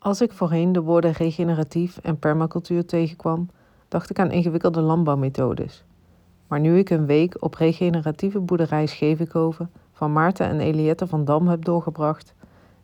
Als ik voorheen de woorden regeneratief en permacultuur tegenkwam, dacht ik aan ingewikkelde landbouwmethodes. Maar nu ik een week op regeneratieve boerderij Schevenkoven van Maarten en Eliette van Dam heb doorgebracht,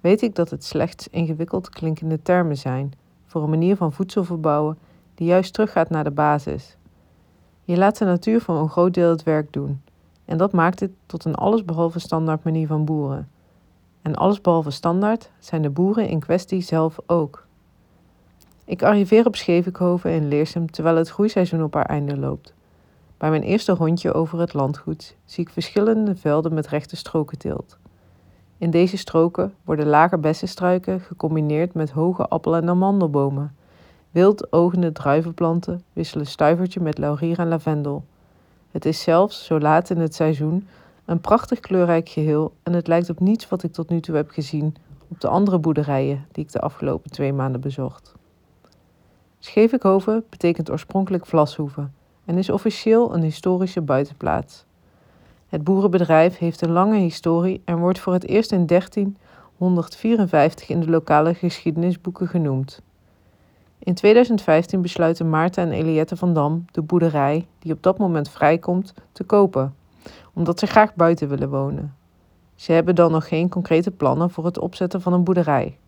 weet ik dat het slechts ingewikkeld klinkende termen zijn voor een manier van voedsel verbouwen die juist teruggaat naar de basis. Je laat de natuur voor een groot deel het werk doen en dat maakt het tot een allesbehalve standaard manier van boeren. En allesbehalve standaard zijn de boeren in kwestie zelf ook. Ik arriveer op Schevenkoven in Leersum terwijl het groeiseizoen op haar einde loopt. Bij mijn eerste rondje over het landgoed zie ik verschillende velden met rechte stroken teelt. In deze stroken worden lage bessenstruiken gecombineerd met hoge appel- en amandelbomen. Wild ogende druivenplanten wisselen stuivertje met laurier en lavendel. Het is zelfs, zo laat in het seizoen, een prachtig kleurrijk geheel en het lijkt op niets wat ik tot nu toe heb gezien op de andere boerderijen die ik de afgelopen twee maanden bezocht. Schevikhoven betekent oorspronkelijk Vlashoeve en is officieel een historische buitenplaats. Het boerenbedrijf heeft een lange historie en wordt voor het eerst in 1354 in de lokale geschiedenisboeken genoemd. In 2015 besluiten Maarten en Eliette van Dam de boerderij, die op dat moment vrijkomt, te kopen, omdat ze graag buiten willen wonen. Ze hebben dan nog geen concrete plannen voor het opzetten van een boerderij.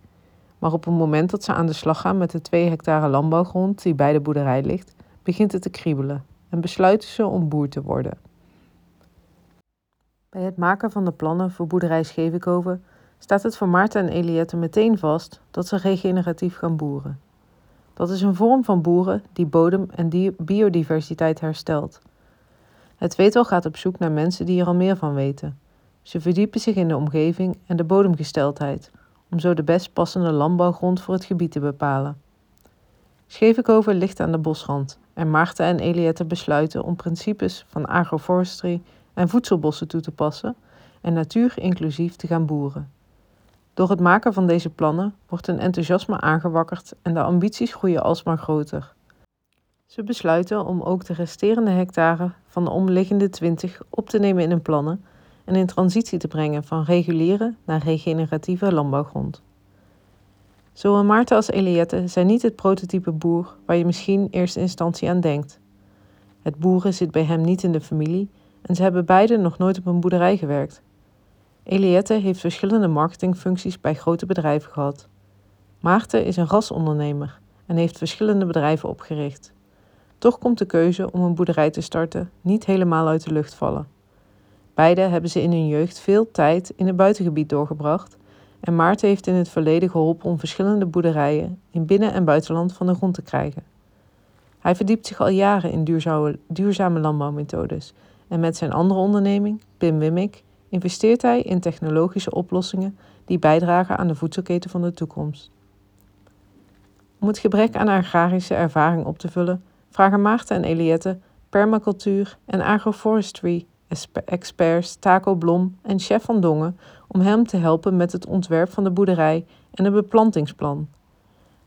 Maar op het moment dat ze aan de slag gaan met de 2 hectare landbouwgrond die bij de boerderij ligt, begint het te kriebelen en besluiten ze om boer te worden. Bij het maken van de plannen voor boerderij Schevenkoven staat het voor Maarten en Eliette meteen vast dat ze regeneratief gaan boeren. Dat is een vorm van boeren die bodem en biodiversiteit herstelt. Het tweetal gaat op zoek naar mensen die er al meer van weten. Ze verdiepen zich in de omgeving en de bodemgesteldheid, om zo de best passende landbouwgrond voor het gebied te bepalen. Schevenkoven ligt aan de bosrand en Maarten en Eliette besluiten om principes van agroforestry en voedselbossen toe te passen en natuur inclusief te gaan boeren. Door het maken van deze plannen wordt een enthousiasme aangewakkerd en de ambities groeien alsmaar groter. Ze besluiten om ook de resterende hectare van de omliggende 20 op te nemen in hun plannen en in transitie te brengen van reguliere naar regeneratieve landbouwgrond. Zowel Maarten als Eliette zijn niet het prototype boer waar je misschien eerste instantie aan denkt. Het boeren zit bij hem niet in de familie en ze hebben beiden nog nooit op een boerderij gewerkt. Eliette heeft verschillende marketingfuncties bij grote bedrijven gehad. Maarten is een rasondernemer en heeft verschillende bedrijven opgericht. Toch komt de keuze om een boerderij te starten niet helemaal uit de lucht vallen. Beide hebben ze in hun jeugd veel tijd in het buitengebied doorgebracht en Maarten heeft in het verleden geholpen om verschillende boerderijen in binnen- en buitenland van de grond te krijgen. Hij verdiept zich al jaren in duurzame, landbouwmethodes en met zijn andere onderneming, Pim Wimmick, investeert hij in technologische oplossingen die bijdragen aan de voedselketen van de toekomst. Om het gebrek aan agrarische ervaring op te vullen, vragen Maarten en Eliette permacultuur en agroforestry experts Taco Blom en chef van Dongen om hem te helpen met het ontwerp van de boerderij en een beplantingsplan.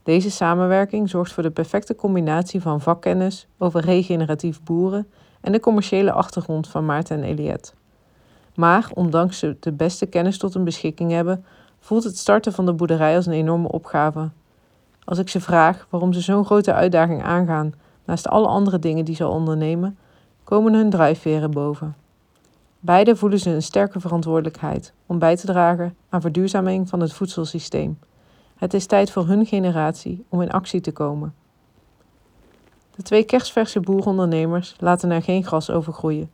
Deze samenwerking zorgt voor de perfecte combinatie van vakkennis over regeneratief boeren en de commerciële achtergrond van Maarten en Eliette. Maar ondanks ze de beste kennis tot hun beschikking hebben, voelt het starten van de boerderij als een enorme opgave. Als ik ze vraag waarom ze zo'n grote uitdaging aangaan, naast alle andere dingen die ze ondernemen, komen hun drijfveren boven. Beide voelen ze een sterke verantwoordelijkheid om bij te dragen aan verduurzaming van het voedselsysteem. Het is tijd voor hun generatie om in actie te komen. De twee kerstverse boerondernemers laten er geen gras over groeien.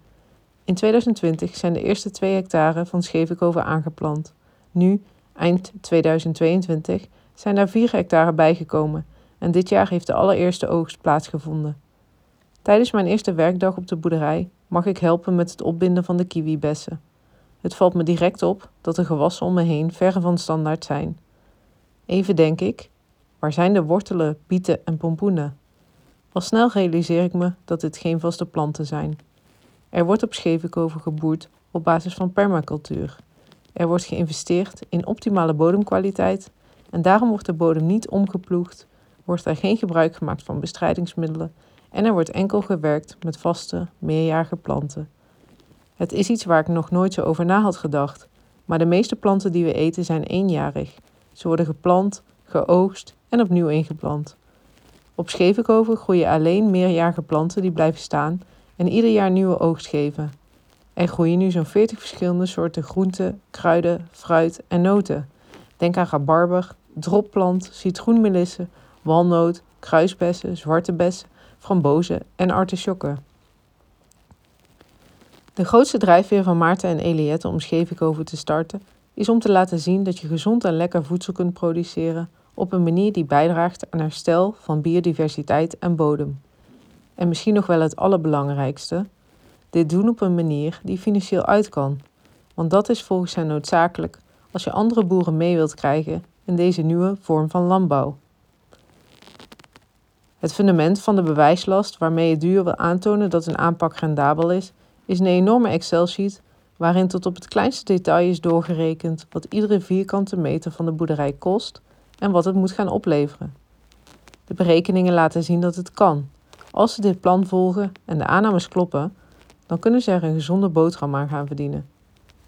In 2020 zijn de eerste twee hectare van Schevenkoven aangeplant. Nu, eind 2022, zijn er vier hectare bijgekomen en dit jaar heeft de allereerste oogst plaatsgevonden. Tijdens mijn eerste werkdag op de boerderij mag ik helpen met het opbinden van de kiwibessen. Het valt me direct op dat de gewassen om me heen verre van standaard zijn. Even denk ik, waar zijn de wortelen, bieten en pompoenen? Al snel realiseer ik me dat dit geen vaste planten zijn. Er wordt op Schevenkoven geboerd op basis van permacultuur. Er wordt geïnvesteerd in optimale bodemkwaliteit en daarom wordt de bodem niet omgeploegd, wordt er geen gebruik gemaakt van bestrijdingsmiddelen en er wordt enkel gewerkt met vaste, meerjarige planten. Het is iets waar ik nog nooit zo over na had gedacht, maar de meeste planten die we eten zijn eenjarig. Ze worden geplant, geoogst en opnieuw ingeplant. Op Schevenkoven groeien alleen meerjarige planten die blijven staan en ieder jaar nieuwe oogst geven. Er groeien nu zo'n 40 verschillende soorten groenten, kruiden, fruit en noten. Denk aan rabarber, dropplant, citroenmelissen, walnoot, kruisbessen, zwarte bessen, frambozen en artisjokken. De grootste drijfveer van Maarten en Eliette om Schevenkoven te starten is om te laten zien dat je gezond en lekker voedsel kunt produceren op een manier die bijdraagt aan herstel van biodiversiteit en bodem. En misschien nog wel het allerbelangrijkste, dit doen op een manier die financieel uit kan. Want dat is volgens hen noodzakelijk als je andere boeren mee wilt krijgen in deze nieuwe vorm van landbouw. Het fundament van de bewijslast waarmee je duur wil aantonen dat een aanpak rendabel is, is een enorme Excel-sheet waarin tot op het kleinste detail is doorgerekend wat iedere vierkante meter van de boerderij kost en wat het moet gaan opleveren. De berekeningen laten zien dat het kan. Als ze dit plan volgen en de aannames kloppen, dan kunnen ze er een gezonde boterham aan gaan verdienen.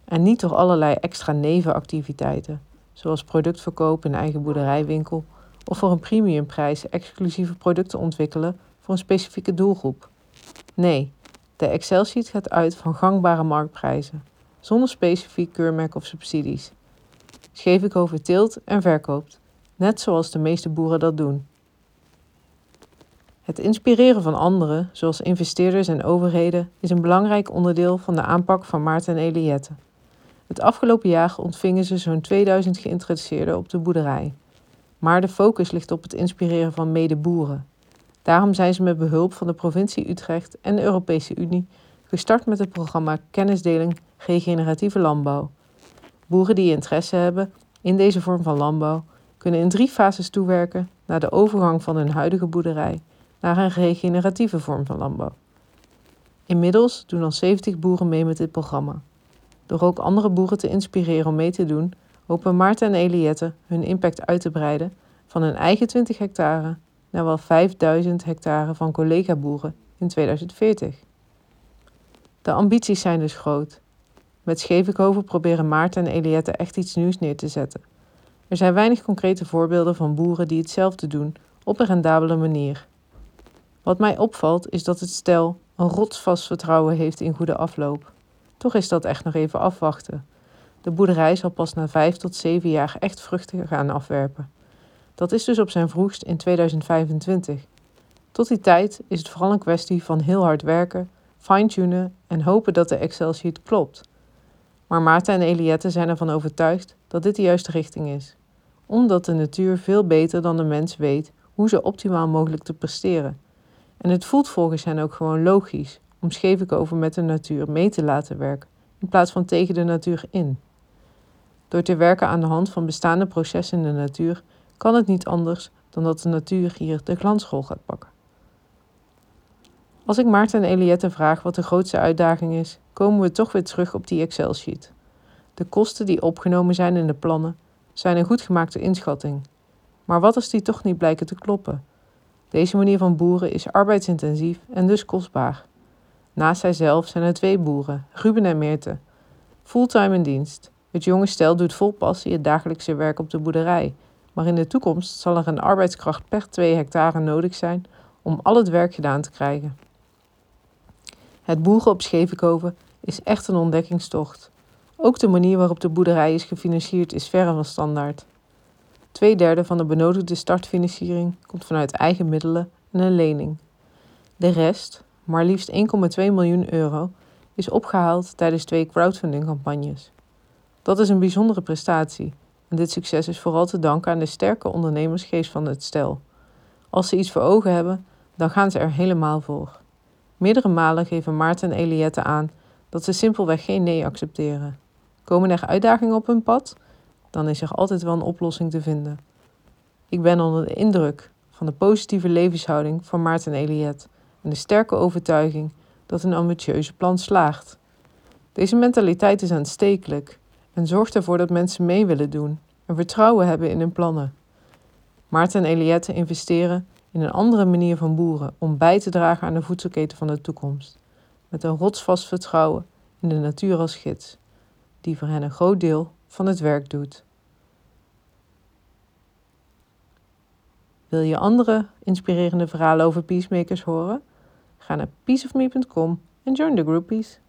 En niet door allerlei extra nevenactiviteiten, zoals productverkoop in eigen boerderijwinkel of voor een premiumprijs exclusieve producten ontwikkelen voor een specifieke doelgroep. Nee, de Excel-sheet gaat uit van gangbare marktprijzen, zonder specifiek keurmerk of subsidies. Schevenkoven teelt en verkoopt, net zoals de meeste boeren dat doen. Het inspireren van anderen, zoals investeerders en overheden, is een belangrijk onderdeel van de aanpak van Maarten en Eliette. Het afgelopen jaar ontvingen ze zo'n 2000 geïnteresseerden op de boerderij. Maar de focus ligt op het inspireren van medeboeren. Daarom zijn ze met behulp van de provincie Utrecht en de Europese Unie gestart met het programma Kennisdeling Regeneratieve Landbouw. Boeren die interesse hebben in deze vorm van landbouw kunnen in drie fases toewerken naar de overgang van hun huidige boerderij naar een regeneratieve vorm van landbouw. Inmiddels doen al 70 boeren mee met dit programma. Door ook andere boeren te inspireren om mee te doen, hopen Maarten en Eliette hun impact uit te breiden van hun eigen 20 hectare naar wel 5000 hectare van collega-boeren in 2040. De ambities zijn dus groot. Met Schevenkoven proberen Maarten en Eliette echt iets nieuws neer te zetten. Er zijn weinig concrete voorbeelden van boeren die hetzelfde doen op een rendabele manier. Wat mij opvalt is dat het stel een rotsvast vertrouwen heeft in goede afloop. Toch is dat echt nog even afwachten. De boerderij zal pas na vijf tot zeven jaar echt vruchten gaan afwerpen. Dat is dus op zijn vroegst in 2025. Tot die tijd is het vooral een kwestie van heel hard werken, fine-tunen en hopen dat de Excel-sheet klopt. Maar Maarten en Eliette zijn ervan overtuigd dat dit de juiste richting is, omdat de natuur veel beter dan de mens weet hoe ze optimaal mogelijk te presteren. En het voelt volgens hen ook gewoon logisch om Schevenkoven met de natuur mee te laten werken, in plaats van tegen de natuur in. Door te werken aan de hand van bestaande processen in de natuur kan het niet anders dan dat de natuur hier de glansrol gaat pakken. Als ik Maarten en Eliette vraag wat de grootste uitdaging is, komen we toch weer terug op die Excel-sheet. De kosten die opgenomen zijn in de plannen zijn een goed gemaakte inschatting. Maar wat als die toch niet blijken te kloppen? Deze manier van boeren is arbeidsintensief en dus kostbaar. Naast zijzelf zijn er twee boeren, Ruben en Meerte. Fulltime in dienst. Het jonge stel doet vol passie het dagelijkse werk op de boerderij. Maar in de toekomst zal er een arbeidskracht per 2 hectare nodig zijn om al het werk gedaan te krijgen. Het boeren op Schevenkoven is echt een ontdekkingstocht. Ook de manier waarop de boerderij is gefinancierd is verre van standaard. Tweederde van de benodigde startfinanciering komt vanuit eigen middelen en een lening. De rest, maar liefst 1,2 miljoen euro, is opgehaald tijdens twee crowdfunding-campagnes. Dat is een bijzondere prestatie en dit succes is vooral te danken aan de sterke ondernemersgeest van het stel. Als ze iets voor ogen hebben, dan gaan ze er helemaal voor. Meerdere malen geven Maarten en Eliette aan dat ze simpelweg geen nee accepteren. Komen er uitdagingen op hun pad? Dan is er altijd wel een oplossing te vinden. Ik ben onder de indruk van de positieve levenshouding van Maarten en Eliette en de sterke overtuiging dat een ambitieuze plan slaagt. Deze mentaliteit is aanstekelijk en zorgt ervoor dat mensen mee willen doen en vertrouwen hebben in hun plannen. Maarten en Eliette investeren in een andere manier van boeren om bij te dragen aan de voedselketen van de toekomst, met een rotsvast vertrouwen in de natuur als gids, die voor hen een groot deel van het werk doet. Wil je andere inspirerende verhalen over peacemakers horen? Ga naar peaceofme.com en join the groupies.